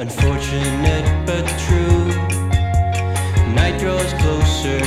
Unfortunate but true. Night draws closer,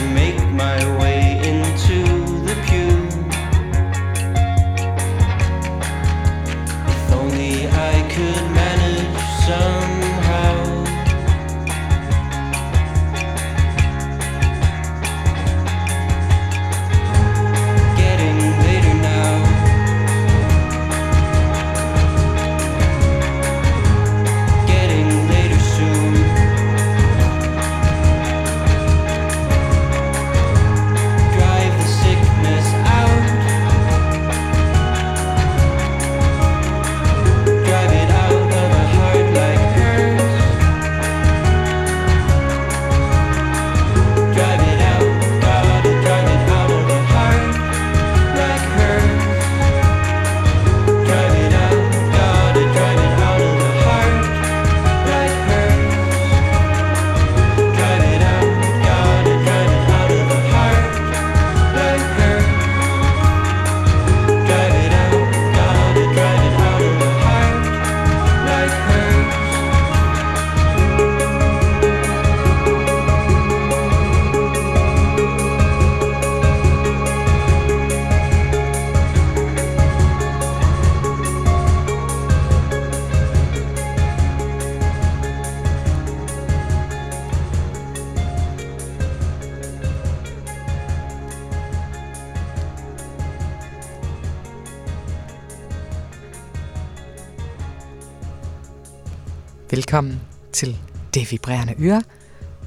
øh, Vibrerende Øre.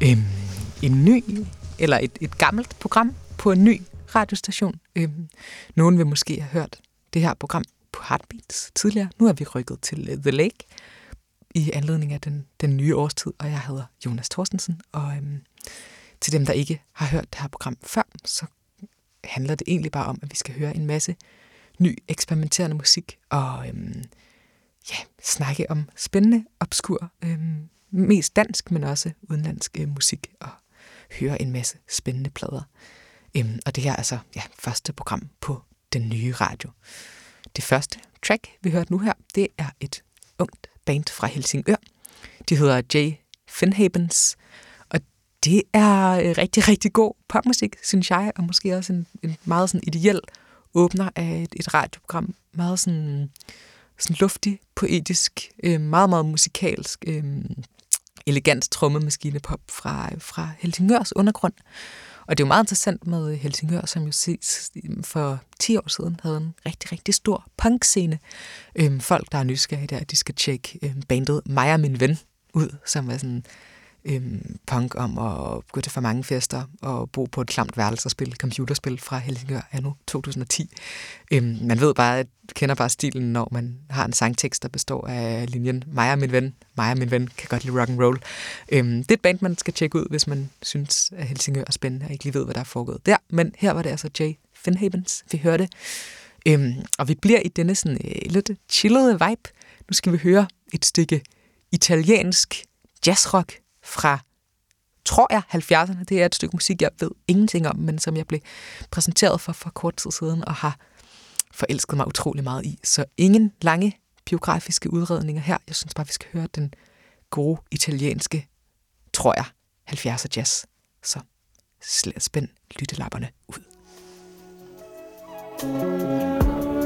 Øhm, en ny, eller et, et gammelt program på en ny radiostation. Øhm, nogen vil måske have hørt det her program på Heartbeats tidligere. Nu er vi rykket til uh, The Lake i anledning af den, den nye årstid, og jeg hedder Jonas Thorstensen. Og øhm, til dem, der ikke har hørt det her program før, så handler det egentlig bare om, at vi skal høre en masse ny eksperimenterende musik, og øhm, ja, snakke om spændende, obskur, øh, mest dansk, men også udenlandsk øh, musik, og høre en masse spændende plader. Øhm, og det her er altså ja, første program på den nye radio. Det første track, vi hørte nu her, det er et ungt band fra Helsingør. De hedder Jay Finhabens, og det er øh, rigtig, rigtig god popmusik, synes jeg, og måske også en, en meget sådan ideel åbner af et, et radioprogram. Meget sådan, sådan luftig, poetisk, øh, meget, meget musikalsk, øh, elegant trommemaskinepop fra, fra Helsingørs undergrund. Og det er jo meget interessant med Helsingør, som jo ses for 10 år siden havde en rigtig, rigtig stor punkscene. Øhm, folk, der er nysgerrige der, de skal tjekke øhm, bandet Mig og min ven ud, som er sådan øhm, punk om at gå til for mange fester og bo på et klamt værelse og spille computerspil fra Helsingør anno 2010. Øhm, man ved bare, at kender bare stilen, når man har en sangtekst, der består af linjen mig og min ven, mig og min ven kan godt lide rock and roll. Øhm, det er et band, man skal tjekke ud, hvis man synes, at Helsingør er spændende og ikke lige ved, hvad der er foregået der. Men her var det altså Jay Finhavens, vi hørte. Øhm, og vi bliver i denne sådan øh, lidt chillede vibe. Nu skal vi høre et stykke italiensk jazzrock fra, tror jeg, 70'erne. Det er et stykke musik, jeg ved ingenting om, men som jeg blev præsenteret for for kort tid siden, og har forelsket mig utrolig meget i. Så ingen lange biografiske udredninger her. Jeg synes bare, vi skal høre den gode italienske, tror jeg, 70'er jazz. Så spænd lyttelapperne ud. thank you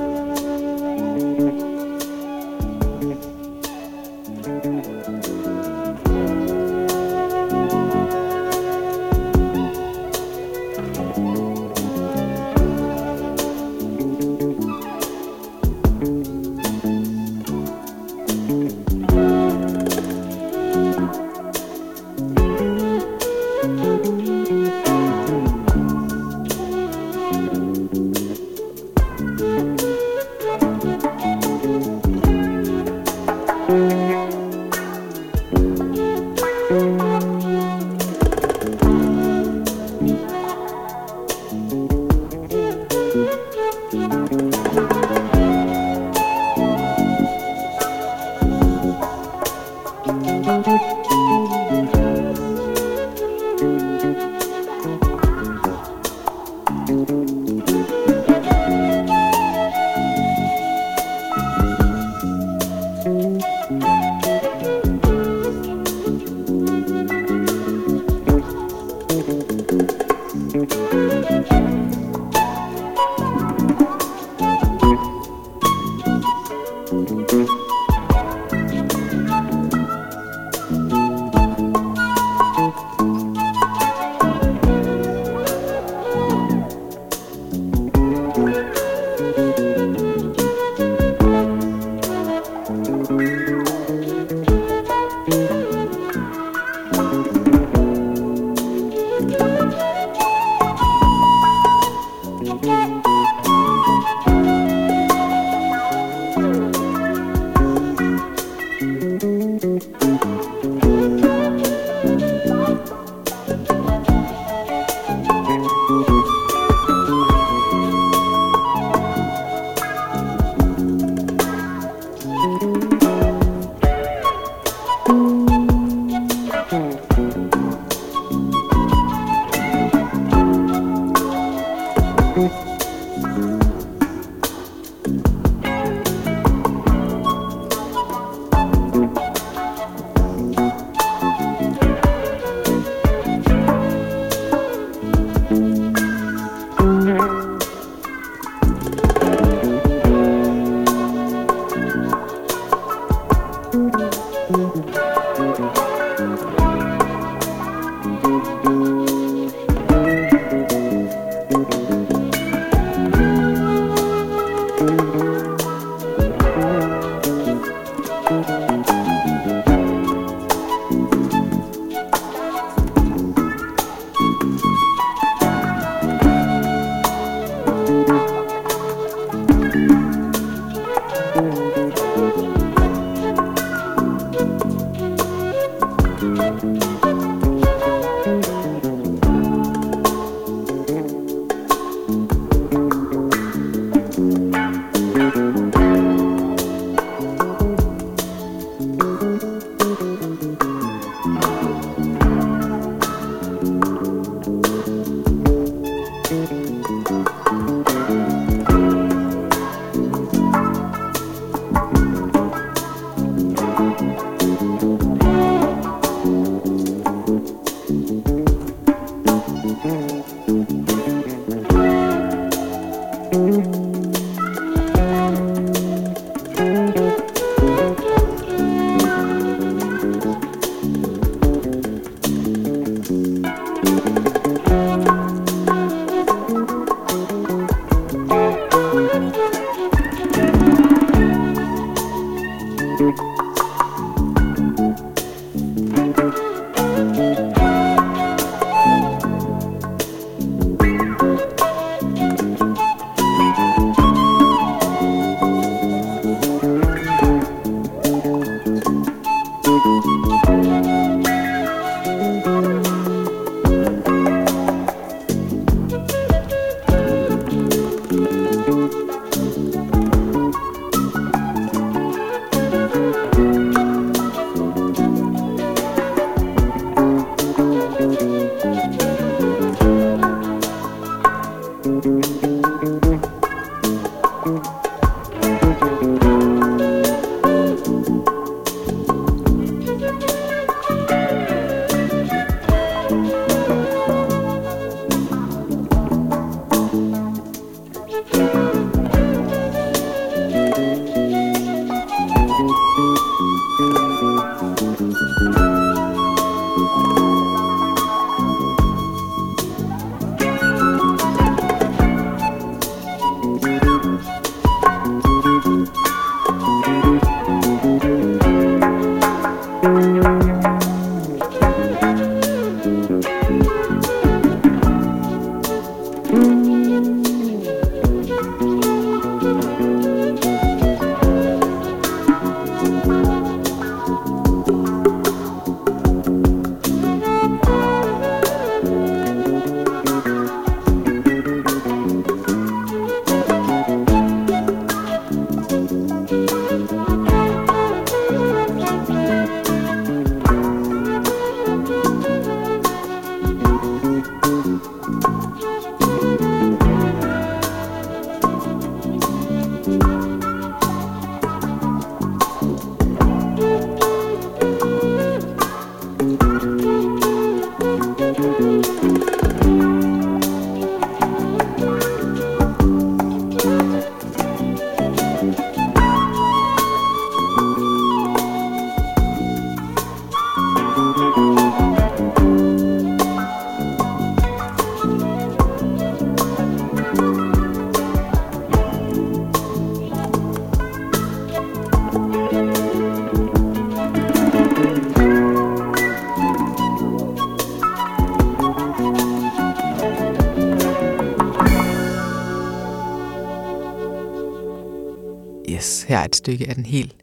stykke af den helt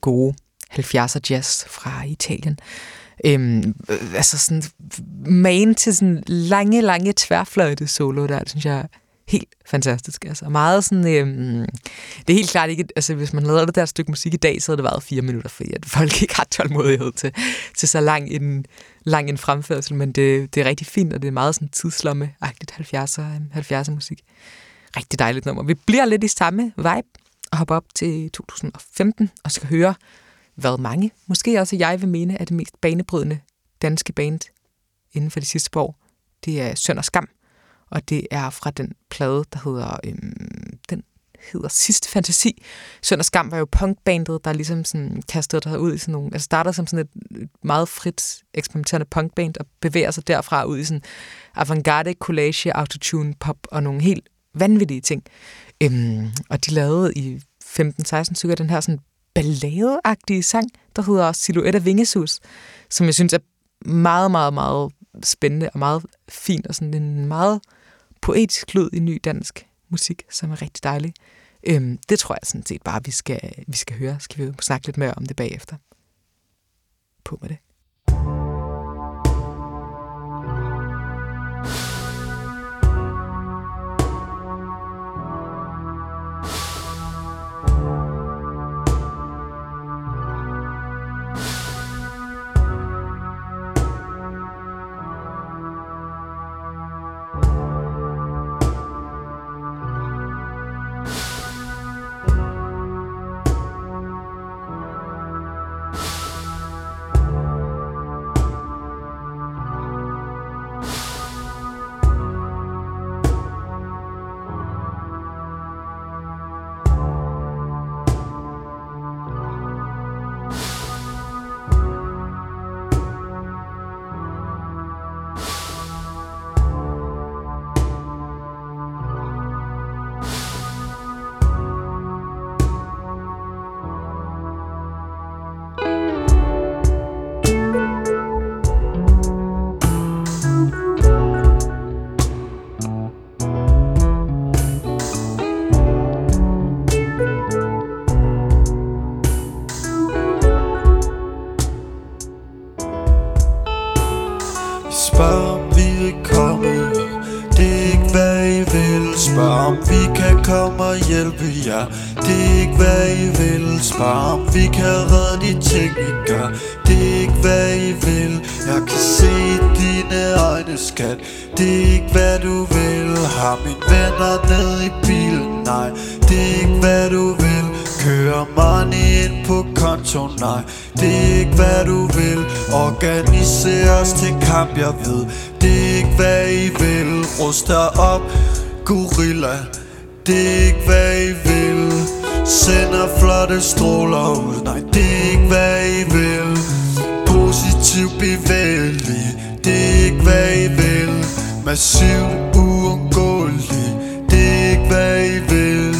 gode 70'er jazz fra Italien. Øhm, øh, altså sådan man til sådan lange, lange tværfløjte solo der, det synes jeg er helt fantastisk. Altså meget sådan, øhm, det er helt klart ikke, altså hvis man lavede det der stykke musik i dag, så havde det været fire minutter, fordi at folk ikke har tålmodighed til, til så lang en, lang en fremførsel, men det, det er rigtig fint, og det er meget sådan tidslomme-agtigt 70'er, 70'er musik. Rigtig dejligt nummer. Vi bliver lidt i samme vibe, at hoppe op til 2015 og skal høre, hvad mange, måske også jeg vil mene, er det mest banebrydende danske band inden for de sidste år. Det er Sønder og Skam, og det er fra den plade, der hedder, øhm, den hedder Sidste Fantasi. Sønder og Skam var jo punkbandet, der ligesom sådan kastede sig ud i sådan nogle, altså startede som sådan et meget frit eksperimenterende punkband og bevæger sig derfra ud i sådan avantgarde, collage, autotune, pop og nogle helt vanvittige ting. Øhm, og de lavede i 15-16 stykker den her sådan balladeagtige sang, der hedder Silhouette af Vingesus, som jeg synes er meget, meget, meget spændende og meget fin, og sådan en meget poetisk lyd i ny dansk musik, som er rigtig dejlig. Øhm, det tror jeg sådan set bare, vi skal, vi skal høre. Skal vi snakke lidt mere om det bagefter. På med det. det er ikke hvad I vil. Sender flotte stråler ud. Nej, det er ikke hvad I vil. Positiv bevægelig Det er ikke hvad I vil. Massiv uundgåelig. Det er ikke hvad I vil.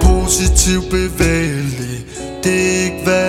Positiv bevægelig Det er ikke hvad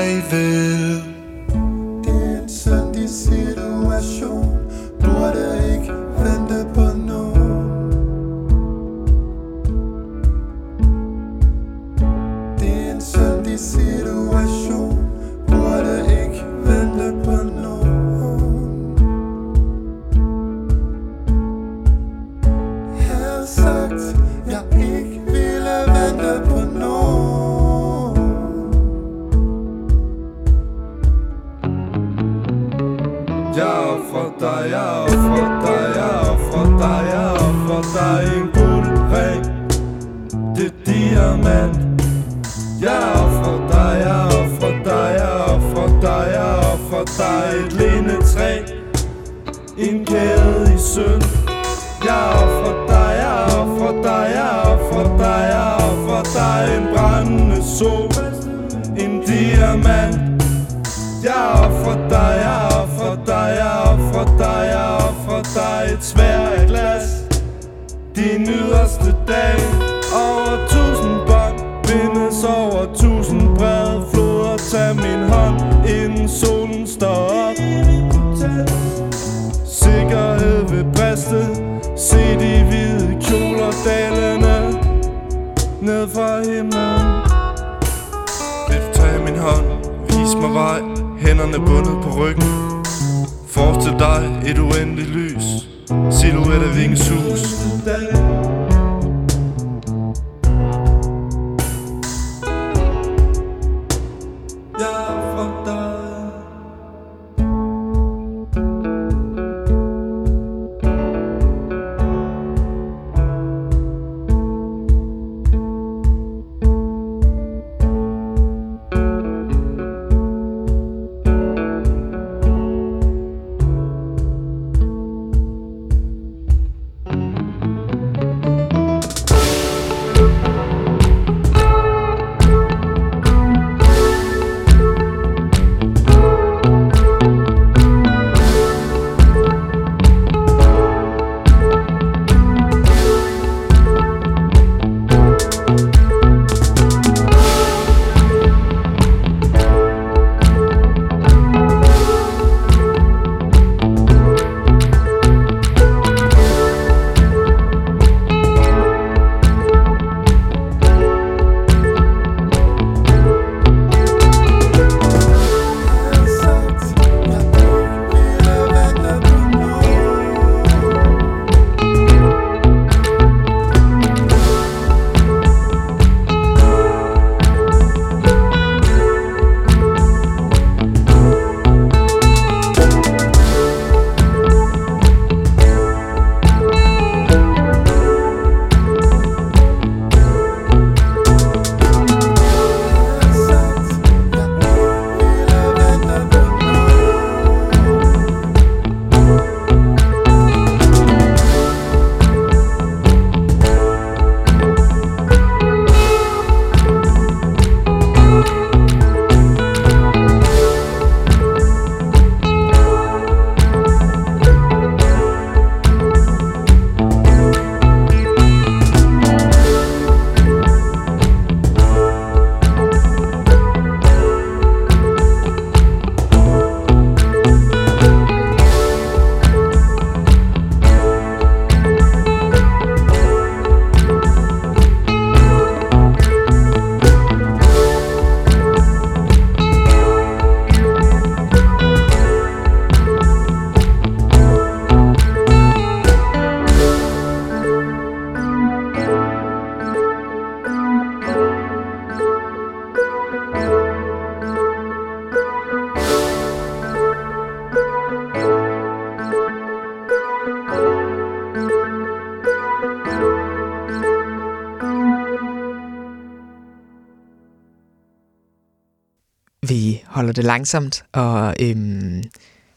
holder det langsomt og øhm,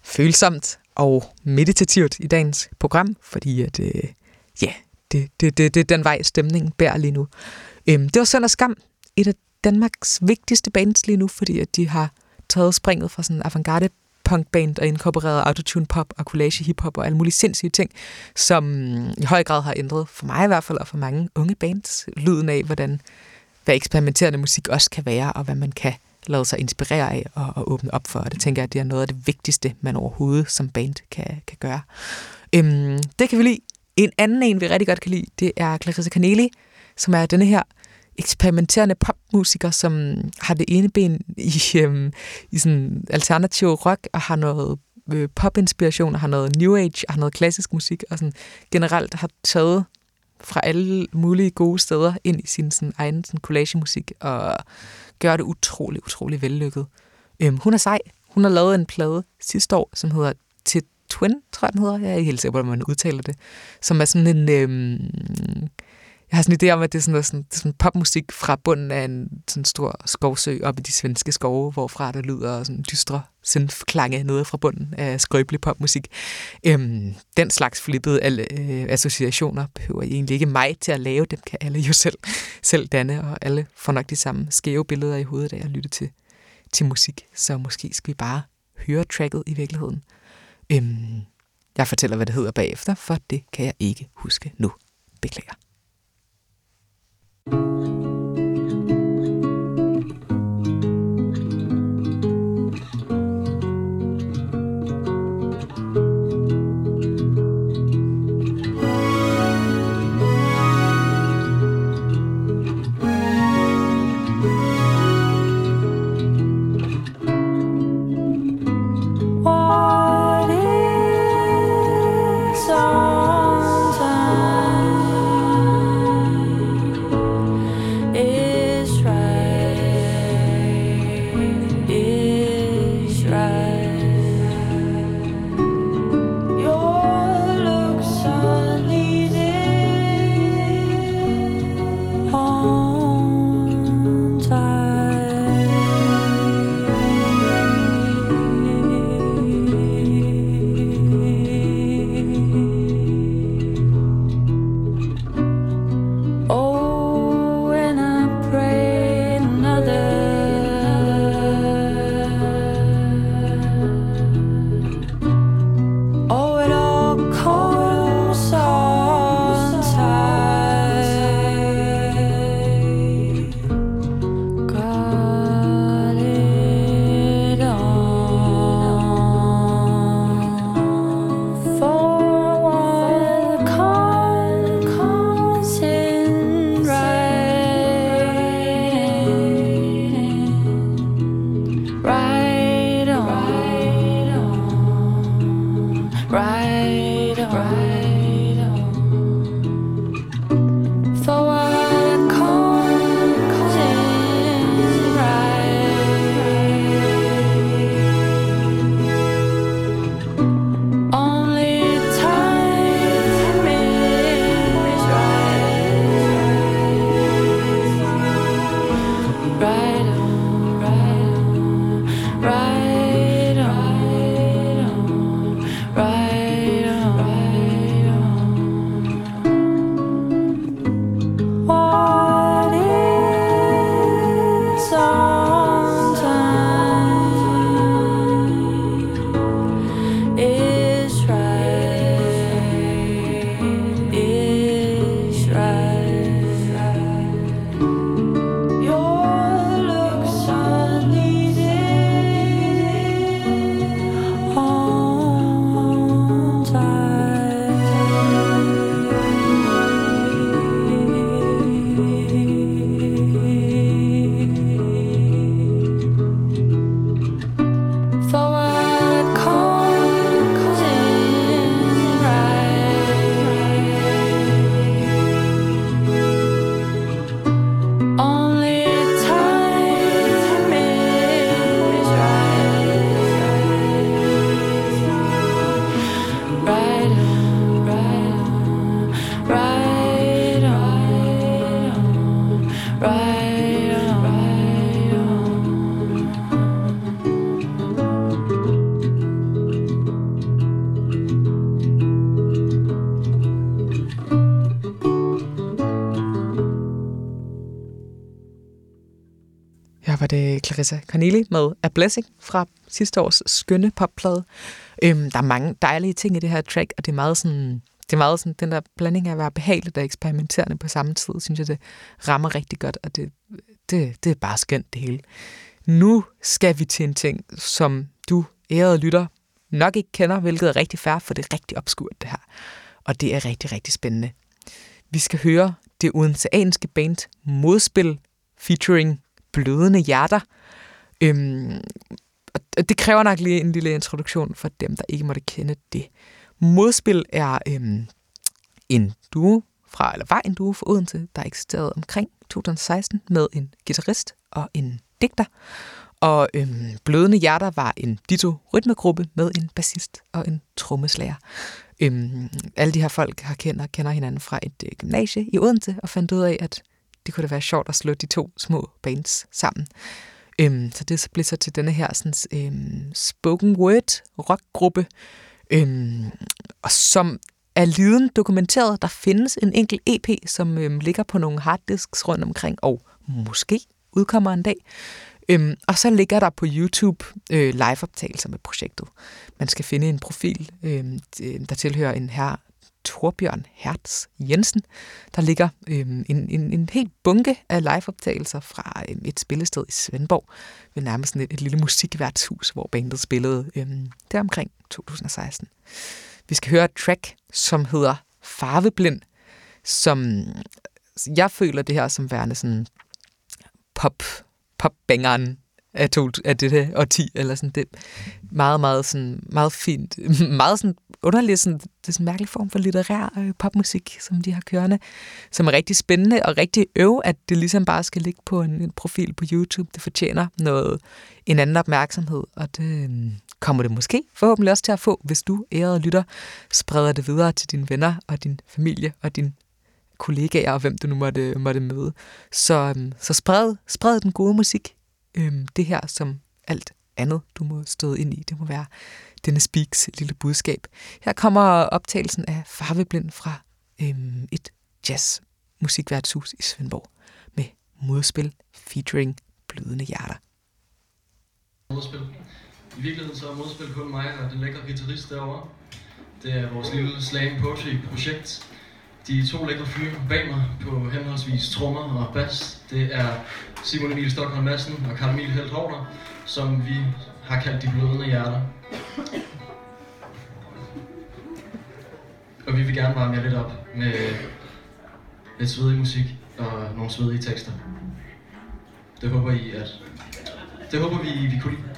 følsomt og meditativt i dagens program, fordi at, øh, ja, det, det, det, det er den vej, stemningen bærer lige nu. Øhm, det var Sønder Skam, et af Danmarks vigtigste bands lige nu, fordi at de har taget springet fra sådan en avantgarde punkband og inkorporeret autotune pop og collage hiphop og alle mulige sindssyge ting, som mm, i høj grad har ændret, for mig i hvert fald, og for mange unge bands, lyden af, hvordan hvad eksperimenterende musik også kan være, og hvad man kan lade sig inspirere af og, og åbne op for. Og det tænker jeg, det er noget af det vigtigste, man overhovedet som band kan, kan gøre. Øhm, det kan vi lide. En anden en, vi rigtig godt kan lide, det er Clarissa Canelli, som er denne her eksperimenterende popmusiker, som har det ene ben i, øhm, i sådan alternativ rock, og har noget øh, popinspiration, og har noget new age, og har noget klassisk musik, og sådan generelt har taget fra alle mulige gode steder ind i sin sådan, egen sådan, collagemusik, og gør det utrolig, utrolig vellykket. Øhm, hun er sej. Hun har lavet en plade sidste år, som hedder Til Twin, tror jeg den hedder. Jeg er ikke helt sikker på, hvordan man udtaler det. Som er sådan en... Øhm, jeg har sådan en idé om, at det er sådan, noget, sådan, sådan popmusik fra bunden af en sådan stor skovsø op i de svenske skove, hvorfra der lyder sådan dystre synth-klange nede fra bunden af skrøbelig popmusik. Øhm, den slags flippede alle, øh, associationer behøver egentlig ikke mig til at lave. Dem kan alle jo selv, selv danne, og alle får nok de samme skæve billeder i hovedet af at lytte til, til musik. Så måske skal vi bare høre tracket i virkeligheden. Øhm, jeg fortæller, hvad det hedder bagefter, for det kan jeg ikke huske nu. Beklager. Bye. Clarissa Corneli med A Blessing fra sidste års skønne popplade. Øhm, der er mange dejlige ting i det her track, og det er meget sådan, det er meget sådan, den der blanding af at være behageligt og eksperimenterende på samme tid, synes jeg, det rammer rigtig godt, og det, det, det er bare skønt det hele. Nu skal vi til en ting, som du, ærede lytter, nok ikke kender, hvilket er rigtig fair, for det er rigtig obskurt det her. Og det er rigtig, rigtig spændende. Vi skal høre det odenseanske band Modspil featuring Blødende Hjerter. Øhm, og det kræver nok lige en lille introduktion for dem, der ikke måtte kende det. Modspil er øhm, en duo fra, eller var en duo fra Odense, der eksisterede omkring 2016 med en guitarist og en digter. Og øhm, Blødende Hjerter var en ditto rytmegruppe med en bassist og en trommeslager. Øhm, alle de her folk har kender, kender hinanden fra et øh, gymnasie i Odense og fandt ud af, at det kunne da være sjovt at slå de to små bands sammen. Øhm, så det blev så til denne her sådan, øhm, spoken word rockgruppe, øhm, og som er liden dokumenteret. Der findes en enkelt EP, som øhm, ligger på nogle harddisks rundt omkring, og måske udkommer en dag. Øhm, og så ligger der på YouTube øh, liveoptagelser med projektet. Man skal finde en profil, øh, der tilhører en her Torbjørn Hertz Jensen. Der ligger øhm, en, en, en helt bunke af liveoptagelser fra øhm, et spillested i Svendborg, ved nærmest et, et lille musikværtshus, hvor bandet spillede øhm, der omkring 2016. Vi skal høre et track, som hedder Farveblind, som jeg føler det her som værende sådan pop, popbangeren af, to, af det her årti, eller sådan det meget, meget, sådan, meget fint, meget sådan underligt, sådan, det er sådan en mærkelig form for litterær øh, popmusik, som de har kørende, som er rigtig spændende og rigtig øv, at det ligesom bare skal ligge på en, en profil på YouTube. Det fortjener noget, en anden opmærksomhed, og det øh, kommer det måske forhåbentlig også til at få, hvis du, ærede lytter, spreder det videre til dine venner og din familie og din kollegaer og hvem du nu måtte, måtte møde. Så, øh, så spred, spred den gode musik øhm, det her som alt andet, du må støde ind i. Det må være denne Speaks lille budskab. Her kommer optagelsen af Farveblind fra øhm, et jazz musikværtshus i Svendborg med modspil featuring blødende hjerter. Modspil. I virkeligheden så er modspil kun mig og den lækre guitarist derovre. Det er vores lille slam poetry projekt, de to lækre fyre bag mig på henholdsvis trommer og bas, det er Simon Emil Stockholm Madsen og Karl Emil Helt som vi har kaldt de blødende hjerter. Og vi vil gerne varme jer lidt op med lidt svedig musik og nogle svedige tekster. Det håber I, at det håber vi, vi kunne lide.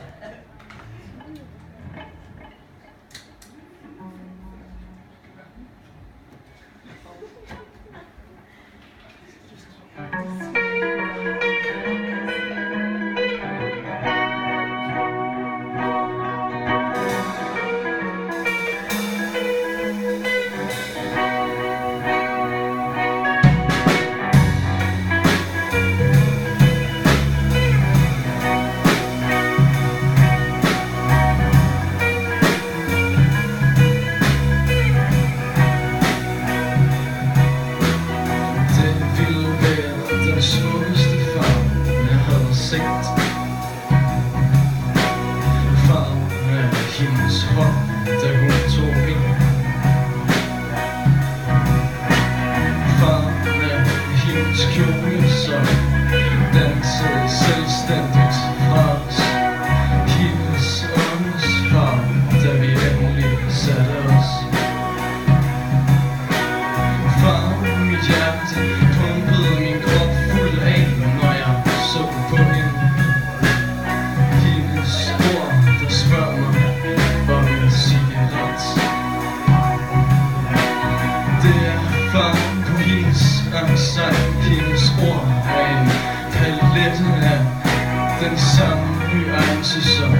rense som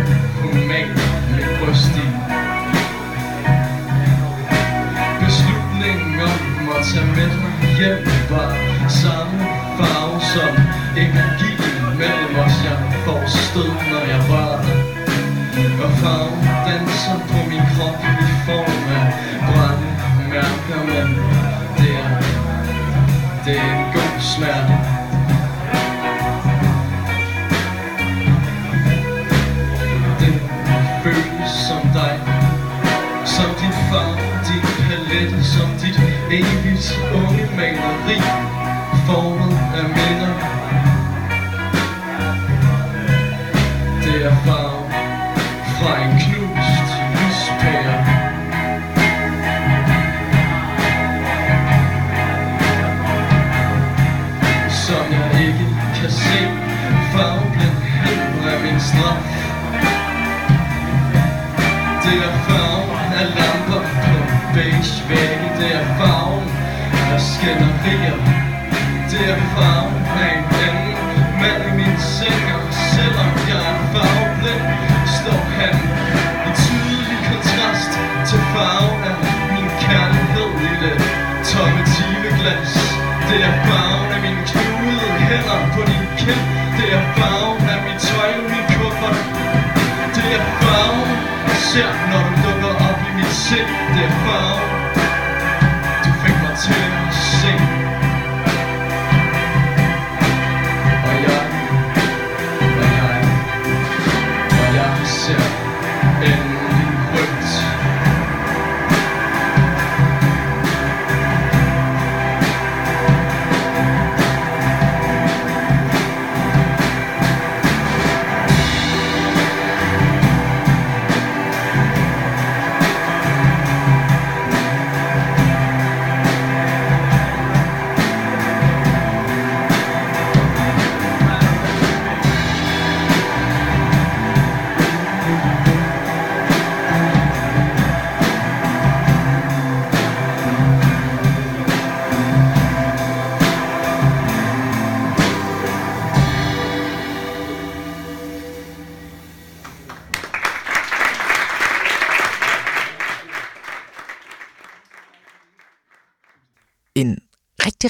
human med bryst i Beslutningen om at tage med mig hjem var samme farve som energi mellem os Jeg får stød, når jeg rører Og farven danser på min krop. Only slowly make believe knudede hænder på din kind Det er farven af mit tøj i min kuffert. Det er farven, jeg ser, når du dukker op i mit sind. Det er farven,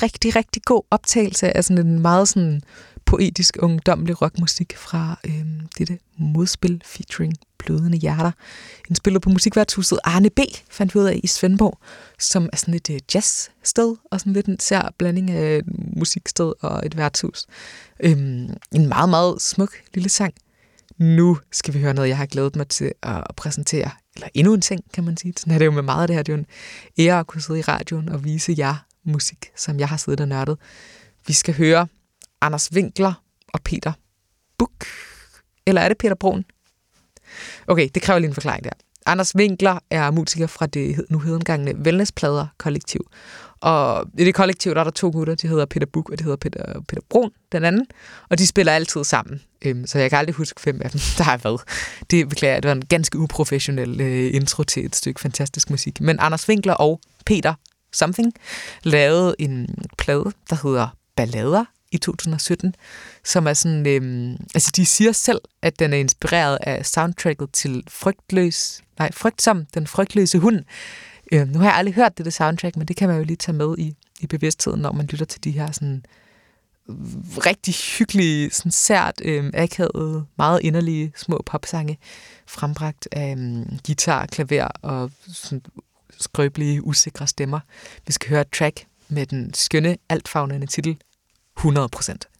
rigtig, rigtig, rigtig god optagelse af sådan en meget sådan poetisk, ungdomlig rockmusik fra øh, dette modspil featuring Blødende Hjerter. En spiller på musikværtshuset Arne B. fandt vi ud af i Svendborg, som er sådan et øh, jazzsted og sådan lidt en sær blanding af et musiksted og et værtshus. Øh, en meget, meget smuk lille sang. Nu skal vi høre noget, jeg har glædet mig til at præsentere. Eller endnu en ting, kan man sige. Sådan er det jo med meget af det her. Det er jo en ære at kunne sidde i radioen og vise jer musik, som jeg har siddet og nørdet. Vi skal høre Anders Winkler og Peter Buk. Eller er det Peter Brun? Okay, det kræver lige en forklaring der. Anders Winkler er musiker fra det nu hedengangne Wellnessplader kollektiv. Og i det kollektiv der er der to gutter, de hedder Peter Buk og de hedder Peter, Peter Brun, den anden. Og de spiller altid sammen, øhm, så jeg kan aldrig huske fem af dem, der har været. Det beklager jeg, det var en ganske uprofessionel øh, intro til et stykke fantastisk musik. Men Anders Winkler og Peter Something lavede en plade, der hedder Ballader i 2017, som er sådan, øhm, altså de siger selv, at den er inspireret af soundtracket til Frygtløs, nej, Frygtsom, den frygtløse hund. Øhm, nu har jeg aldrig hørt det, det soundtrack, men det kan man jo lige tage med i, i bevidstheden, når man lytter til de her sådan rigtig hyggelige, sådan sært, øhm, akavet, meget inderlige små popsange, frembragt af øhm, guitar, klaver og sådan skrøbelige, usikre stemmer. Vi skal høre et track med den skønne, altfavnende titel 100%.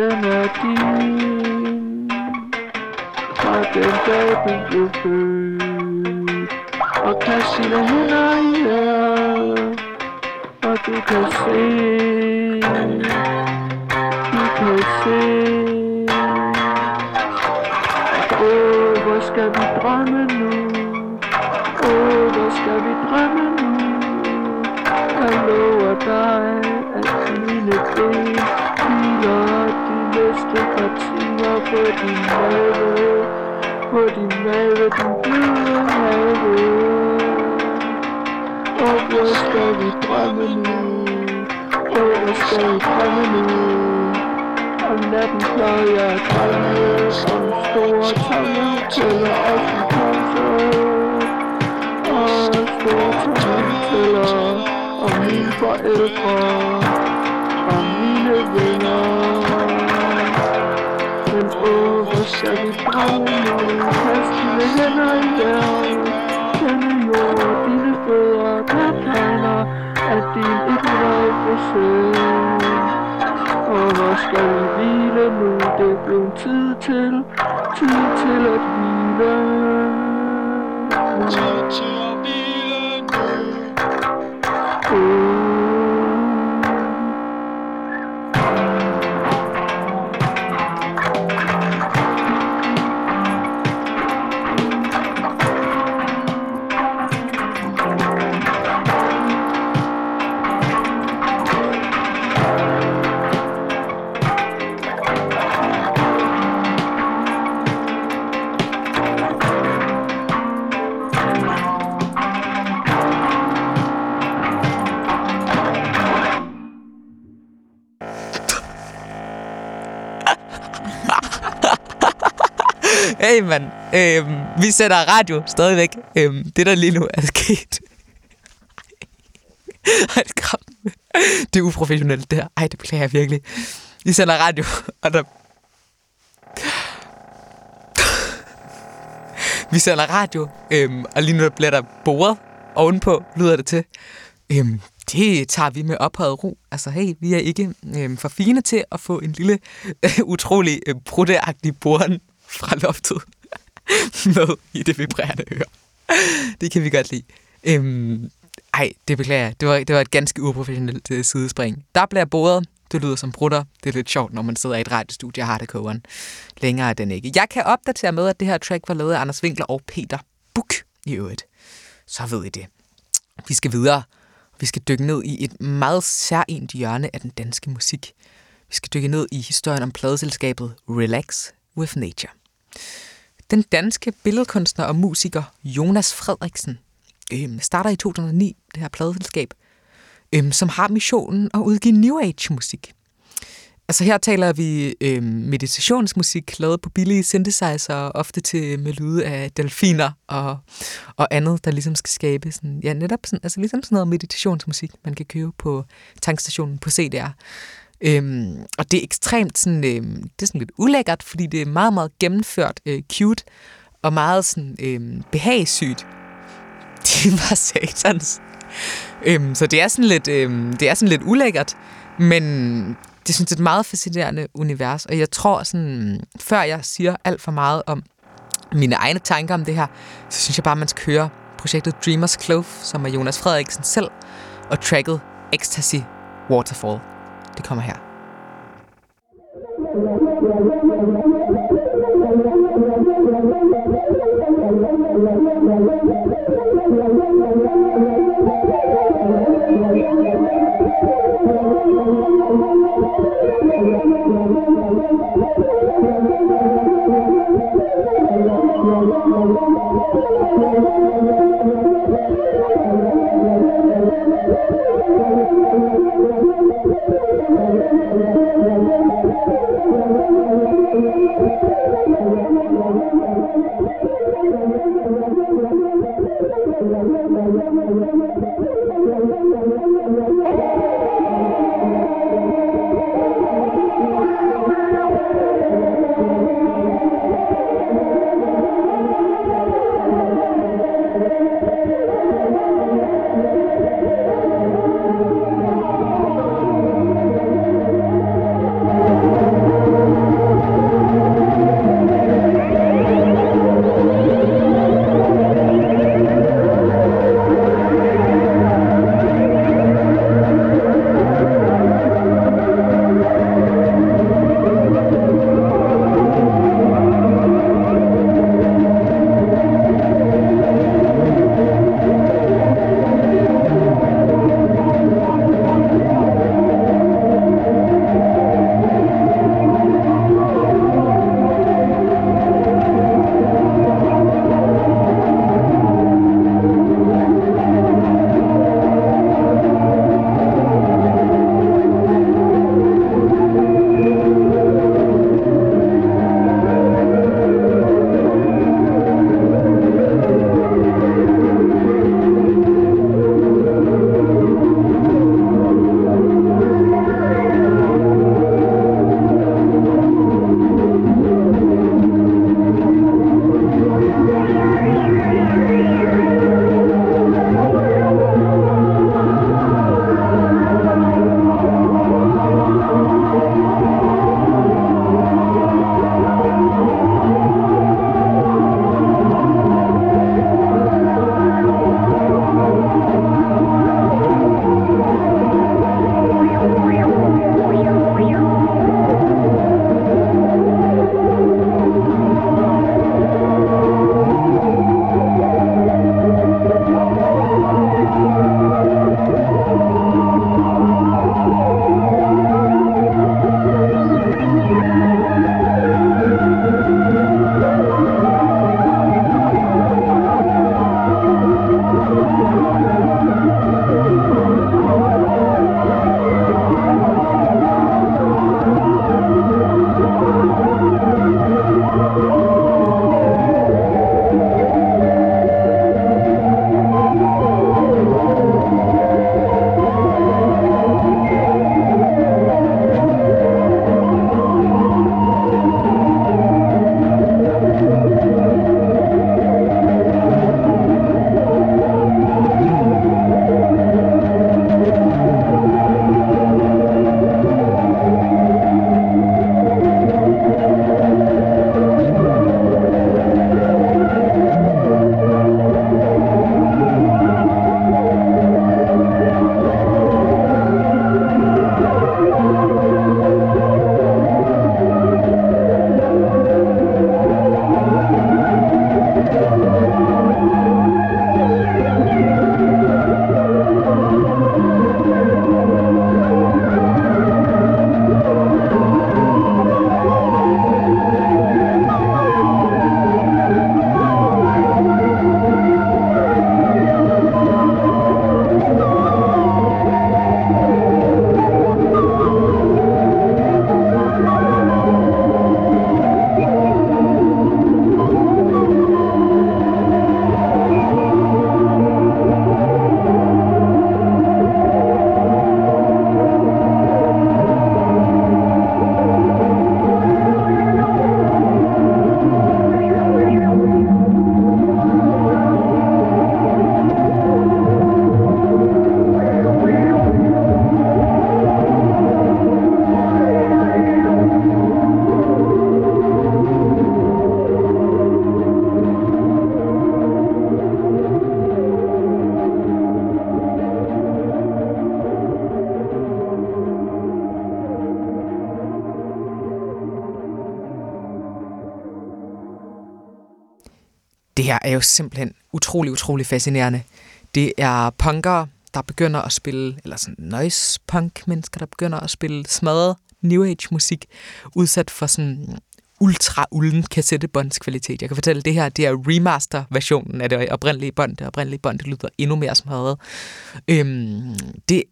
Den er din. Fra den dag du blev født. Og kast sine hænder i vejret Og du kan se. Du kan se. Åh, oh, hvor skal vi drømme nu? Åh, oh, hvor skal vi drømme nu? Jeg lover dig, timer på din mave. På din mave, din bløde mave. Åh, hvor skal vi drømme nu? Åh, hvor skal vi drømme nu? Om natten pløjer jeg drømme Om store tomme hoteller og sin pose Og store tomme hoteller Om mine åh, vi drømme nu Kast dine hænder i vejret jord, dine fødder Der tegner at din ikke for Og hvor skal vi hvile nu Det blev tid til Tid til at hvile Hey mand, øhm, vi sætter radio stadigvæk. Øhm, det der lige nu er sket. Ej, det, det er uprofessionelt det her. Ej, det beklager jeg virkelig. Vi sender radio, og der... vi sender radio, øhm, og lige nu bliver der boret ovenpå, lyder det til. Øhm, det tager vi med ophøjet ro. Altså hey, vi er ikke øhm, for fine til at få en lille, øh, utrolig øh, brutteagtig boren fra loftet med i det vibrerende øre. Det kan vi godt lide. Øhm, ej, det beklager jeg. Det var, det var et ganske uprofessionelt øh, sidespring. Der bliver boret. Det lyder som brutter. Det er lidt sjovt, når man sidder i et radiostudie og har det kogeren. Længere er den ikke. Jeg kan opdatere med, at det her track var lavet af Anders Winkler og Peter Buk i øvrigt. Så ved I det. Vi skal videre. Vi skal dykke ned i et meget særligt hjørne af den danske musik. Vi skal dykke ned i historien om pladeselskabet Relax with Nature. Den danske billedkunstner og musiker Jonas Frederiksen øhm, starter i 2009 det her pladeselskab, øhm, som har missionen at udgive New Age-musik. Altså her taler vi øhm, meditationsmusik, lavet på billige synthesizer, ofte til øh, med lyde af delfiner og, og andet, der ligesom skal skabe sådan, ja, netop sådan, altså ligesom sådan noget meditationsmusik, man kan købe på tankstationen på CDR. Øhm, og det er ekstremt sådan, øhm, det er sådan lidt ulækkert, fordi det er meget, meget gennemført øh, cute, og meget sådan øhm, behagssygt. Det var satans. Øhm, så det er sådan lidt, øhm, det er sådan lidt ulækkert, men det synes jeg er et meget fascinerende univers, og jeg tror sådan, før jeg siger alt for meget om mine egne tanker om det her, så synes jeg bare, man skal høre projektet Dreamers Clove, som er Jonas Frederiksen selv, og tracket Ecstasy Waterfall. Det kommer her. Jo simpelthen utrolig, utrolig fascinerende. Det er punkere, der begynder at spille, eller sådan noise punk mennesker, der begynder at spille smadret new age musik, udsat for sådan ultra ulden kassettebåndskvalitet. Jeg kan fortælle, at det her det er remaster-versionen af det oprindelige bånd. Det oprindelige bånd, det lyder endnu mere smadret. Øhm, det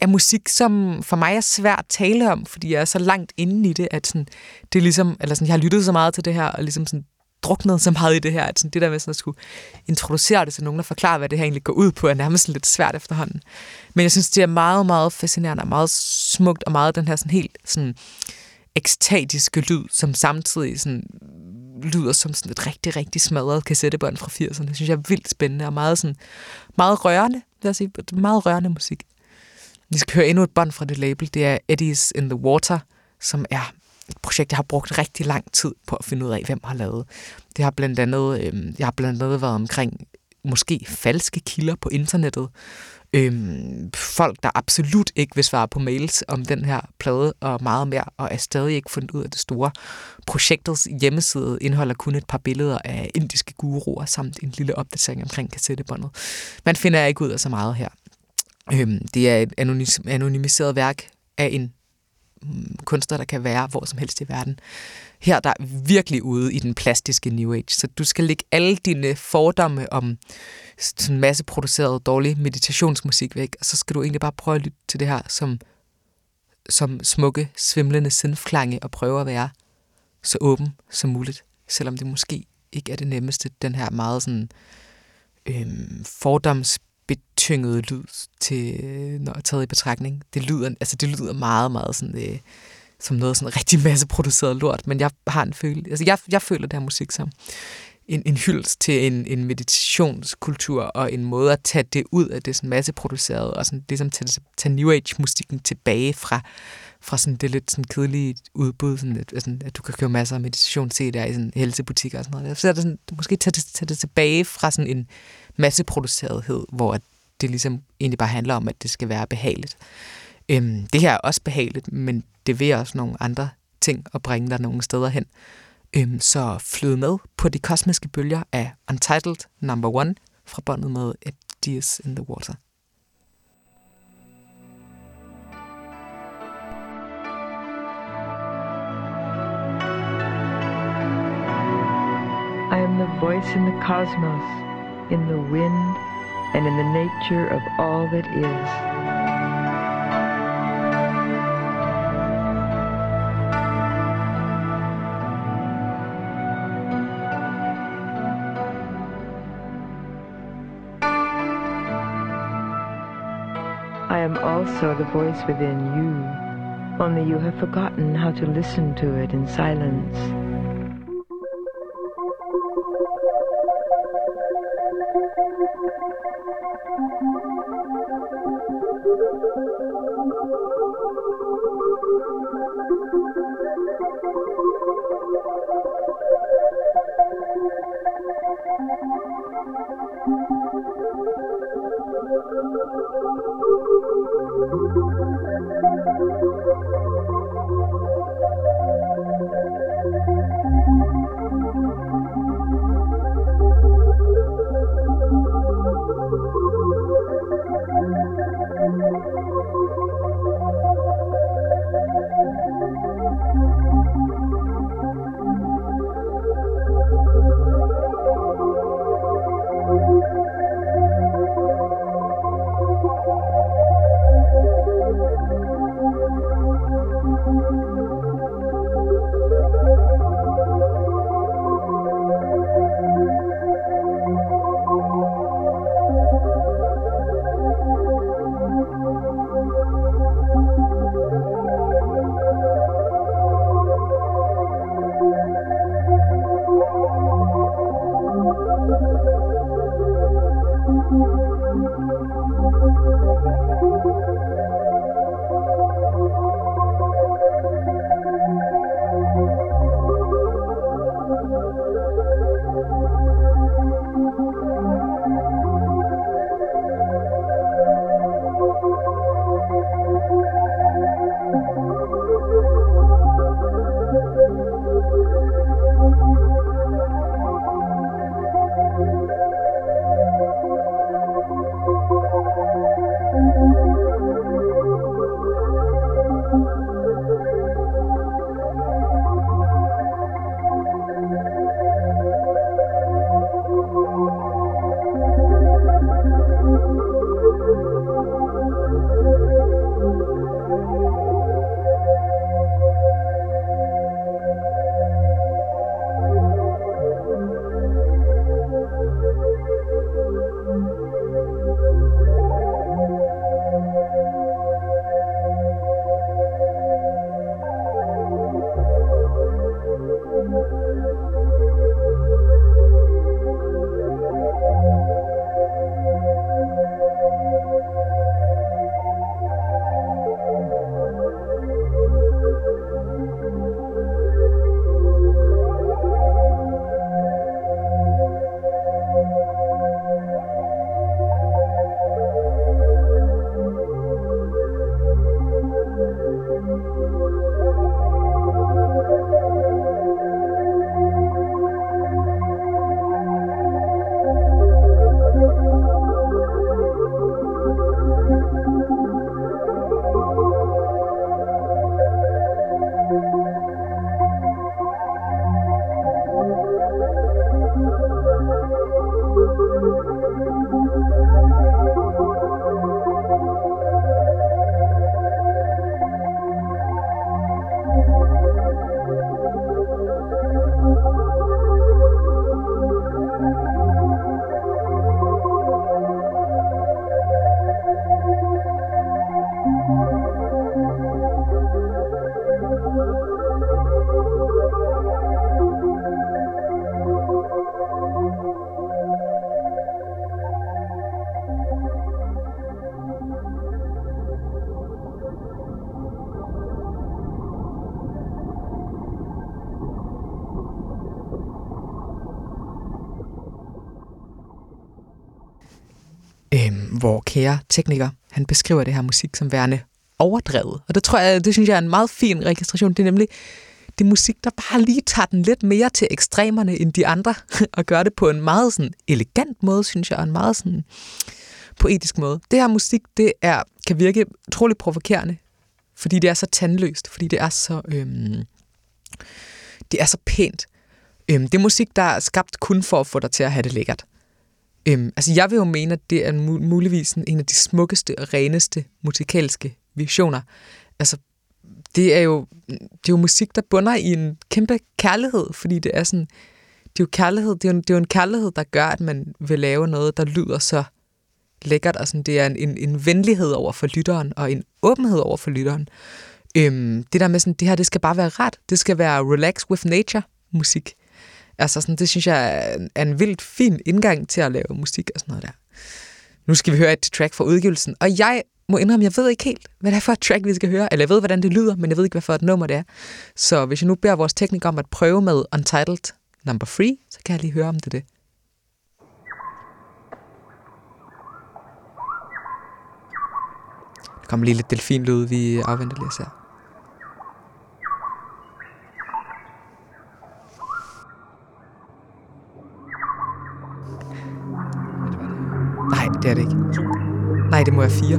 er musik, som for mig er svært at tale om, fordi jeg er så langt inde i det, at sådan, det er ligesom, eller sådan, jeg har lyttet så meget til det her, og ligesom sådan druknet så meget i det her, at sådan, det der med sådan at skulle introducere det til nogen, der forklarer, hvad det her egentlig går ud på, er nærmest lidt svært efterhånden. Men jeg synes, det er meget, meget fascinerende og meget smukt, og meget den her sådan helt sådan ekstatiske lyd, som samtidig sådan lyder som sådan et rigtig, rigtig smadret kassettebånd fra 80'erne. Det synes jeg er vildt spændende og meget, sådan, meget rørende, vil jeg sige. Meget rørende musik. Vi skal høre endnu et bånd fra det label. Det er Eddies in the Water, som er et projekt, jeg har brugt rigtig lang tid på at finde ud af, hvem har lavet. Det har blandt andet, øh, jeg har blandt andet været omkring måske falske kilder på internettet. Øhm, folk, der absolut ikke vil svare på mails om den her plade og meget mere, og er stadig ikke fundet ud af det store. Projektets hjemmeside indeholder kun et par billeder af indiske guruer samt en lille opdatering omkring kassettebåndet. Man finder ikke ud af så meget her. Øhm, det er et anonymiseret værk af en Mm, kunstner, der kan være hvor som helst i verden. Her der er virkelig ude i den plastiske New Age, så du skal lægge alle dine fordomme om sådan masseproduceret dårlig meditationsmusik væk, og så skal du egentlig bare prøve at lytte til det her som, som smukke, svimlende sindflange og prøve at være så åben som muligt, selvom det måske ikke er det nemmeste, den her meget sådan øhm, fordoms tyngede lyd til, når taget i betragtning. Det lyder, altså det lyder meget, meget sådan, øh, som noget sådan rigtig masse produceret lort, men jeg har en følelse, altså jeg, jeg føler det her musik som en, en hyldest til en, en meditationskultur og en måde at tage det ud af det sådan masseproducerede og sådan ligesom tage, tage New Age-musikken tilbage fra, fra sådan det lidt sådan kedelige udbud, sådan at, sådan, at du kan købe masser af meditation der i sådan helsebutikker og sådan noget. Så er det sådan, måske tage det, tage det tilbage fra sådan en masseproducerethed, hvor at det ligesom egentlig bare handler om, at det skal være behageligt. Øhm, det her er også behageligt, men det vil også nogle andre ting at bringe dig nogle steder hen. Øhm, så flyd med på de kosmiske bølger af Untitled Number One fra båndet med Ideas in the Water. I am the voice in the cosmos, in the wind, and in the nature of all that is. I am also the voice within you, only you have forgotten how to listen to it in silence. Kære tekniker, han beskriver det her musik som værende overdrevet. Og det tror jeg, det synes jeg er en meget fin registration. Det er nemlig det musik, der bare lige tager den lidt mere til ekstremerne end de andre, og gør det på en meget sådan elegant måde, synes jeg, og en meget sådan poetisk måde. Det her musik, det er, kan virke utroligt provokerende, fordi det er så tandløst, fordi det er så, øhm, det er så pænt. Øhm, det er musik, der er skabt kun for at få dig til at have det lækkert. Øhm, altså jeg vil jo mene, at det er muligvis en af de smukkeste og reneste musikalske visioner. Altså det er jo, det er jo musik, der bunder i en kæmpe kærlighed, fordi det er sådan, det er jo kærlighed, det er jo, det er jo en kærlighed, der gør, at man vil lave noget, der lyder så lækkert, og sådan, det er en, en, en venlighed over for lytteren, og en åbenhed over for lytteren. Øhm, det der med sådan, det her, det skal bare være ret. Det skal være relax with nature musik. Altså sådan, det synes jeg er, en vildt fin indgang til at lave musik og sådan noget der. Nu skal vi høre et track fra udgivelsen, og jeg må indrømme, jeg ved ikke helt, hvad det er for et track, vi skal høre. Eller jeg ved, hvordan det lyder, men jeg ved ikke, hvad for et nummer det er. Så hvis jeg nu beder vores tekniker om at prøve med Untitled Number 3, så kan jeg lige høre, om det er det. Der kommer lige lidt delfinlyd, vi afventer lige os se. Nej, det er det ikke. Nej, det må være fire.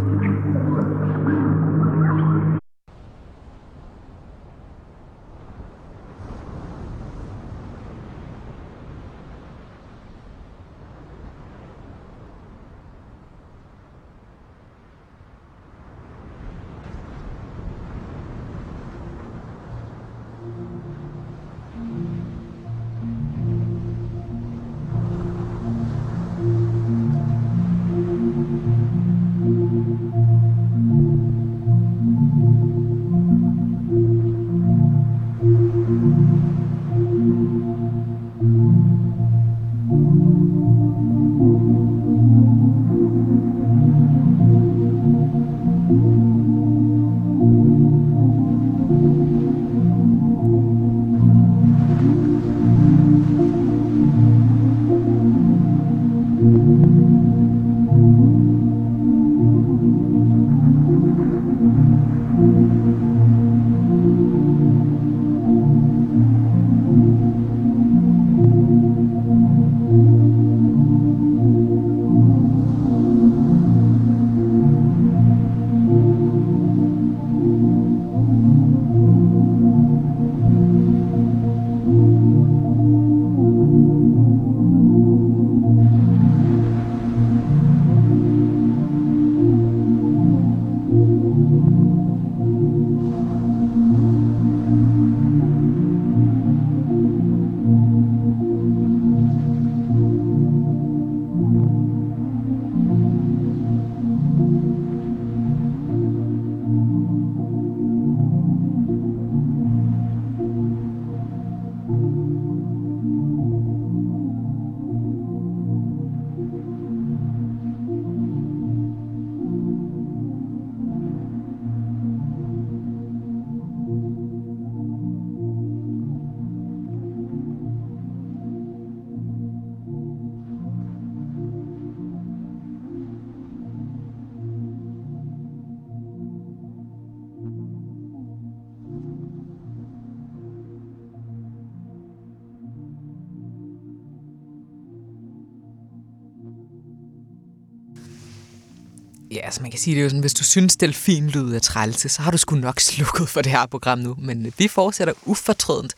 Altså man kan sige det jo sådan, hvis du synes delfinlyd er trælse, så har du sgu nok slukket for det her program nu. Men vi fortsætter ufortrødent.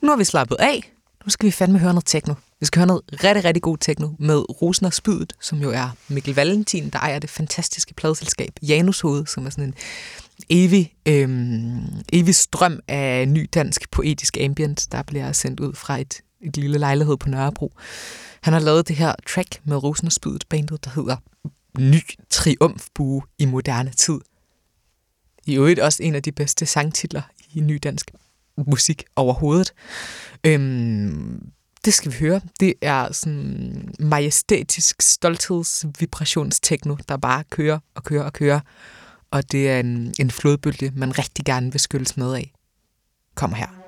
Nu har vi slappet af. Nu skal vi fandme høre noget techno. Vi skal høre noget rigtig, rigtig god techno med Rosen og Spydet, som jo er Mikkel Valentin, der ejer det fantastiske pladeselskab Janus Hoved, som er sådan en evig, øhm, evig strøm af ny dansk poetisk ambient, der bliver sendt ud fra et, et lille lejlighed på Nørrebro. Han har lavet det her track med Rosen og Spydet bandet, der hedder ny triumfbue i moderne tid. I øvrigt også en af de bedste sangtitler i ny dansk musik overhovedet. Øhm, det skal vi høre. Det er sådan majestætisk stolthedsvibrationstekno, der bare kører og kører og kører. Og det er en, en flodbølge, man rigtig gerne vil skyldes med af. Kom her.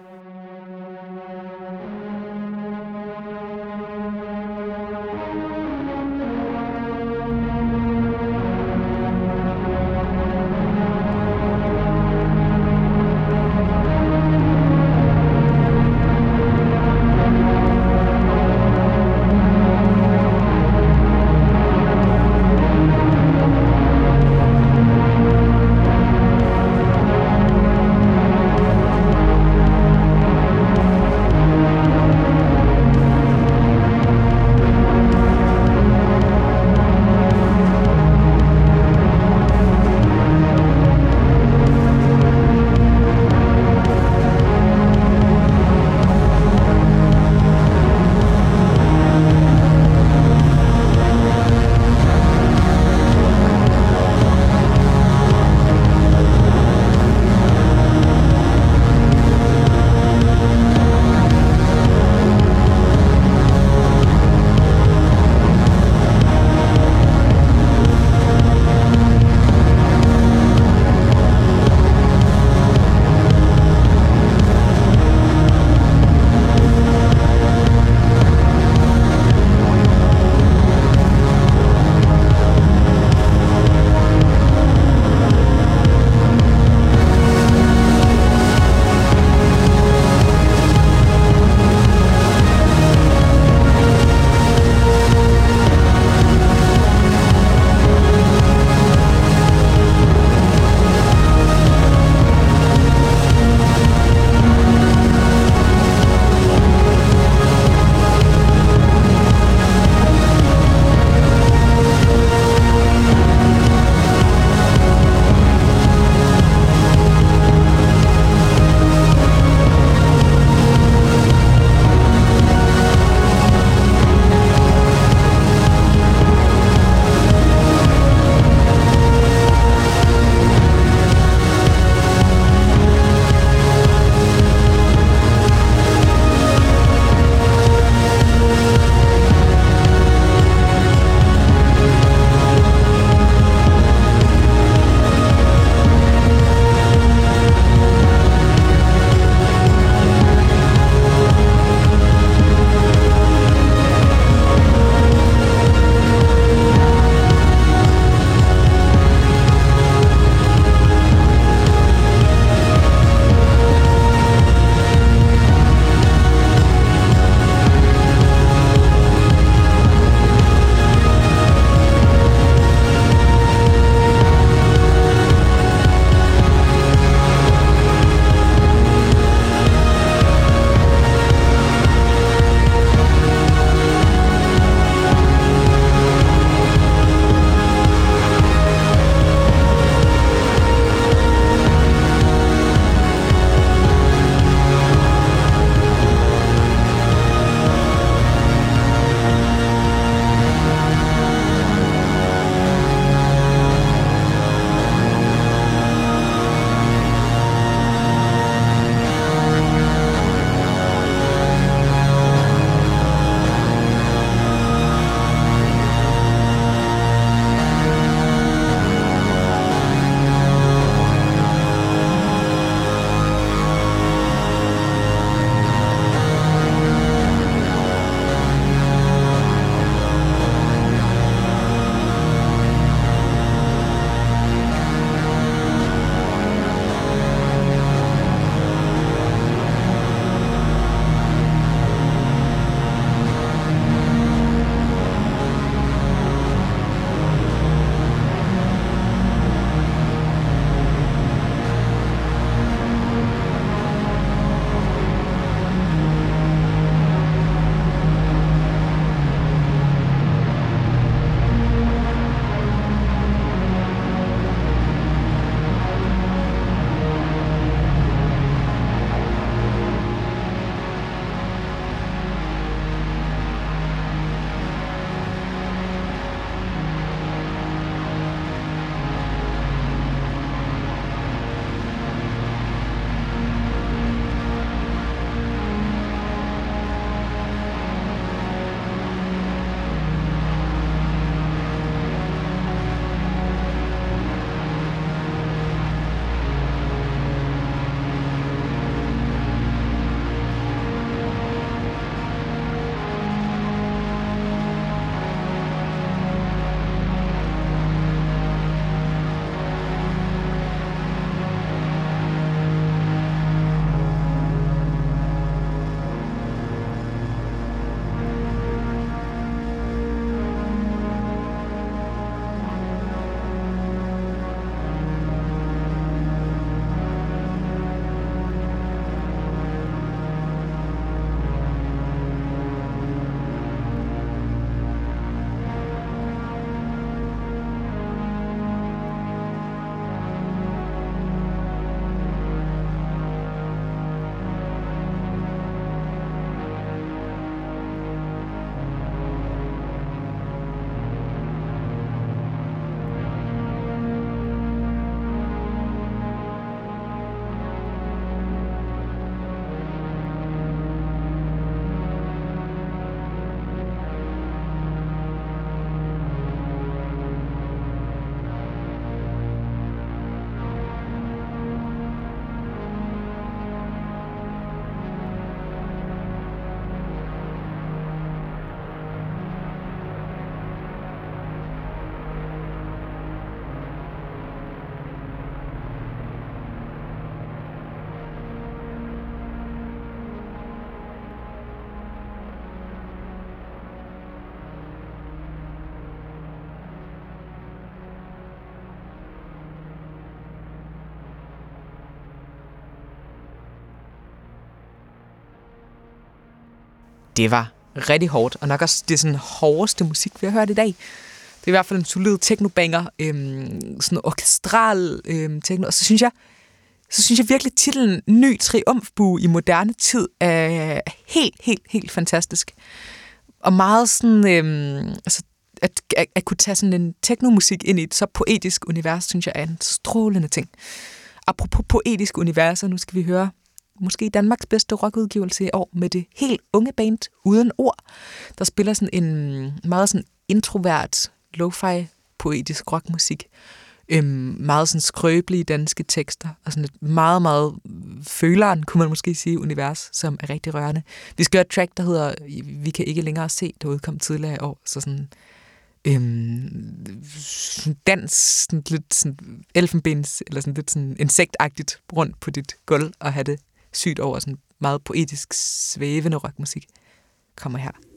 Det var rigtig hårdt, og nok også det sådan hårdeste musik, vi har hørt i dag. Det er i hvert fald en solid teknobanger, øhm, sådan orkestral øhm, techno, og så synes jeg, så synes jeg virkelig, titlen Ny Triumfbue i moderne tid er helt, helt, helt fantastisk. Og meget sådan, øhm, altså, at, at, at kunne tage sådan en teknomusik ind i et så poetisk univers, synes jeg er en strålende ting. Apropos poetisk univers, nu skal vi høre måske Danmarks bedste rockudgivelse i år med det helt unge band Uden Ord, der spiller sådan en mm, meget sådan introvert, lo-fi poetisk rockmusik. Øhm, meget sådan skrøbelige danske tekster, og sådan et meget, meget føleren, kunne man måske sige, univers, som er rigtig rørende. Vi skal høre et track, der hedder Vi kan ikke længere se, der udkom tidligere i år, så sådan øhm, dans, sådan lidt sådan elfenbens, eller sådan lidt sådan insektagtigt rundt på dit gulv, og have det sygt over sådan meget poetisk, svævende rockmusik. Kommer her.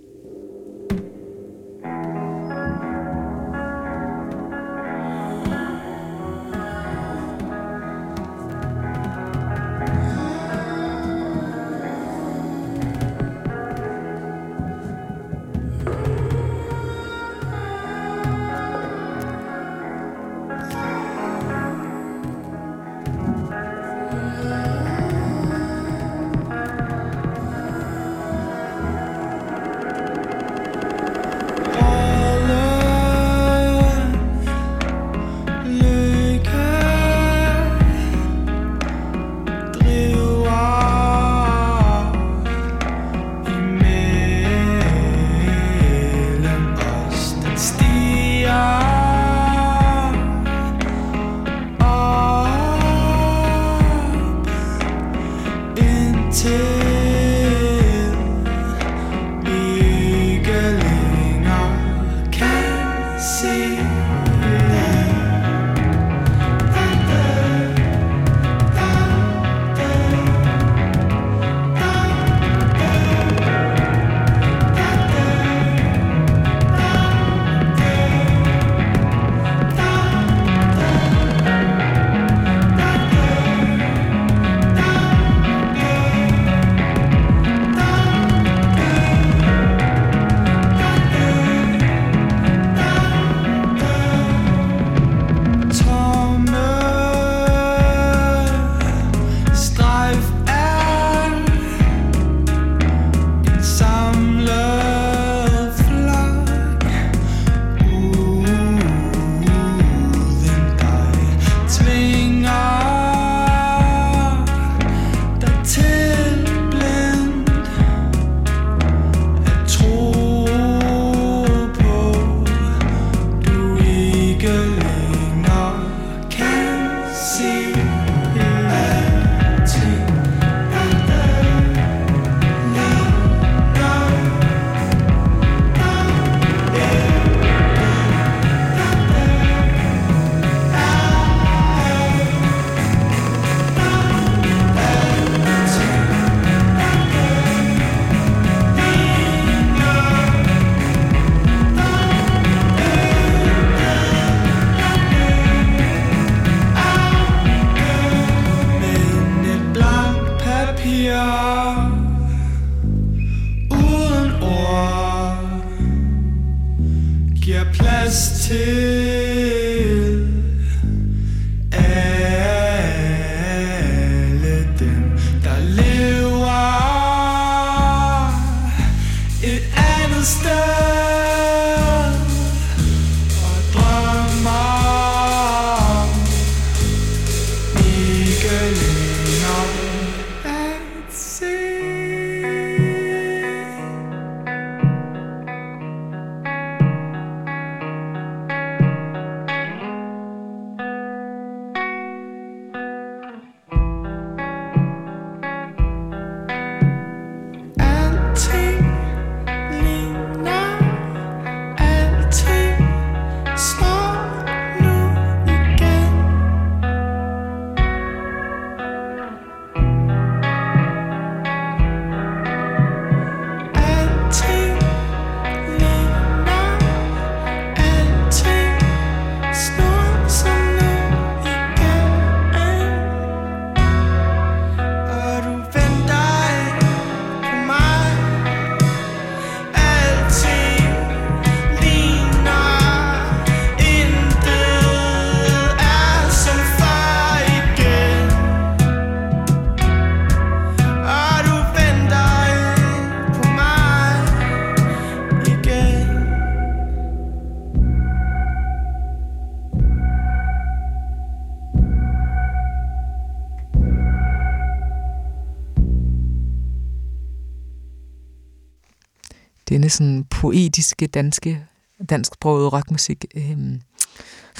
Poetiske danske, dansksprogede rockmusik øh,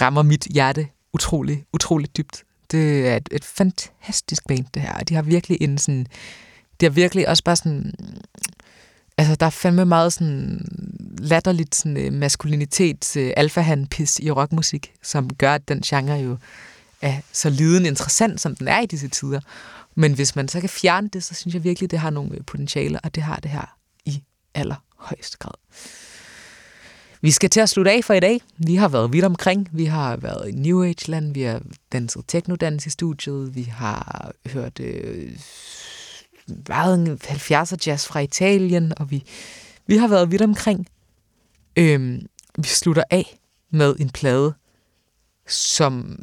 rammer mit hjerte utrolig, utrolig dybt. Det er et, et fantastisk band, det her. De har virkelig en sådan... Det har virkelig også bare sådan... Altså, der er fandme meget sådan latterligt sådan, øh, maskulinitets øh, alfahan-pis i rockmusik, som gør, at den genre jo er så liden interessant, som den er i disse tider. Men hvis man så kan fjerne det, så synes jeg virkelig, det har nogle øh, potentialer, og det har det her i aller højeste grad. Vi skal til at slutte af for i dag. Vi har været vidt omkring. Vi har været i New Age-land, vi har danset teknodans i studiet, vi har hørt øh, meget 70'er jazz fra Italien, og vi, vi har været vidt omkring. Øhm, vi slutter af med en plade, som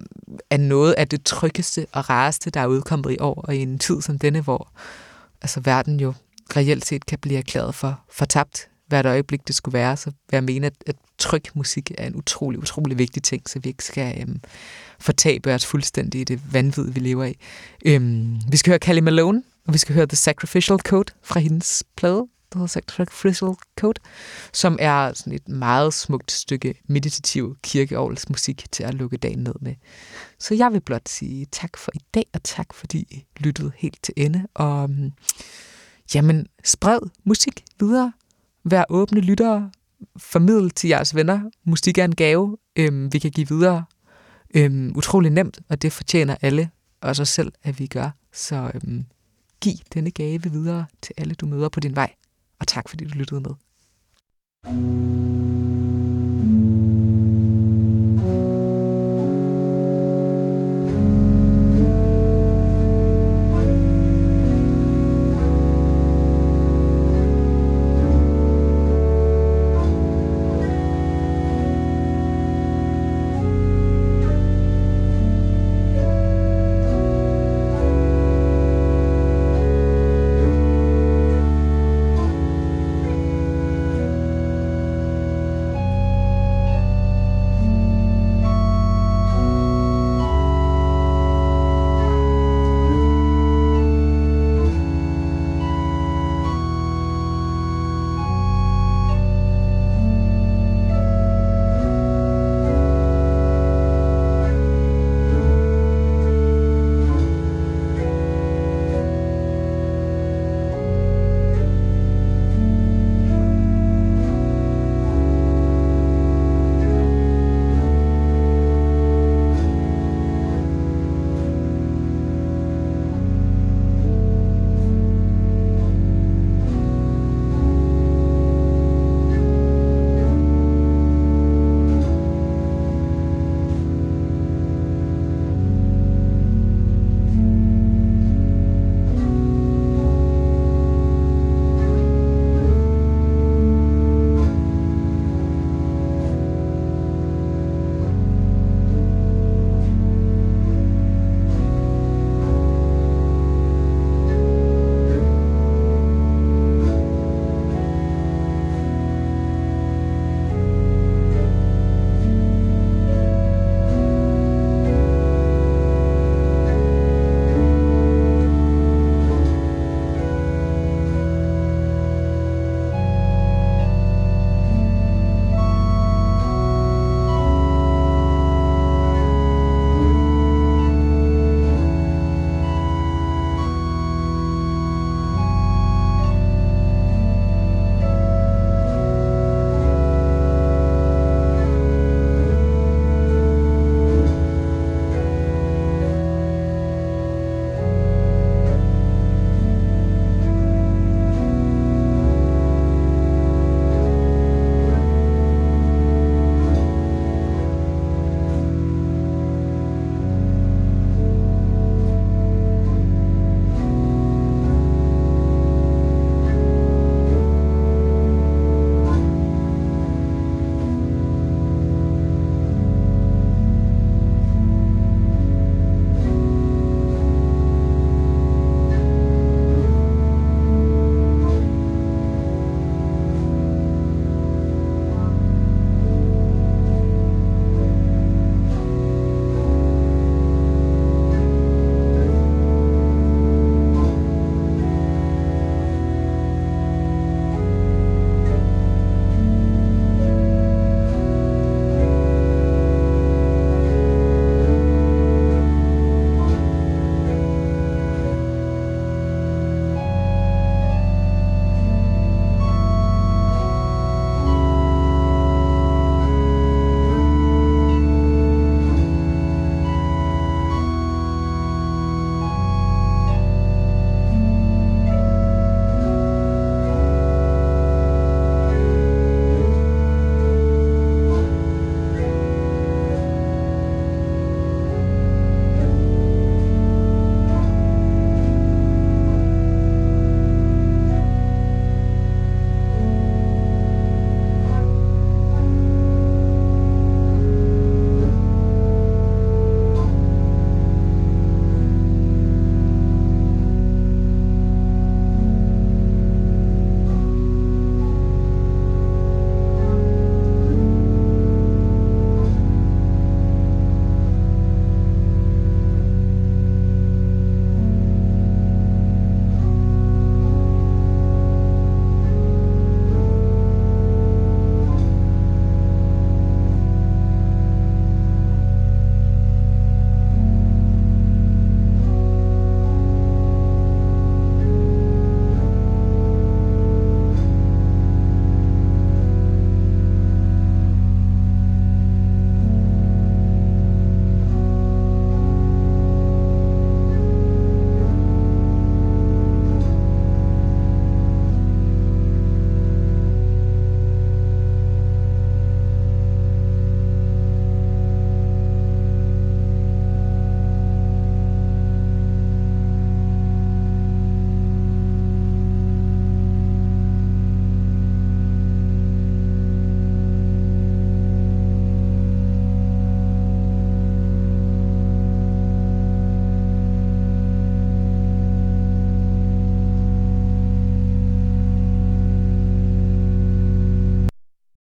er noget af det tryggeste og rareste, der er udkommet i år, og i en tid som denne, hvor altså, verden jo reelt set kan blive erklæret for, fortabt hvert øjeblik det skulle være, så vil jeg mene, at, at tryg musik er en utrolig, utrolig vigtig ting, så vi ikke skal øhm, fortabe os fuldstændig i det vanvid, vi lever i. Øhm, vi skal høre Callie Malone, og vi skal høre The Sacrificial Code fra hendes plade, der hedder Sacrificial Code, som er sådan et meget smukt stykke meditativ kirkeovlsmusik til at lukke dagen ned med. Så jeg vil blot sige tak for i dag, og tak fordi I lyttede helt til ende. Og øhm, jamen, spred musik videre. Vær åbne lyttere. Formidl til jeres venner. Musik er en gave, øhm, vi kan give videre. Øhm, utrolig nemt, og det fortjener alle, også os selv, at vi gør. Så øhm, giv denne gave videre til alle, du møder på din vej. Og tak fordi du lyttede med.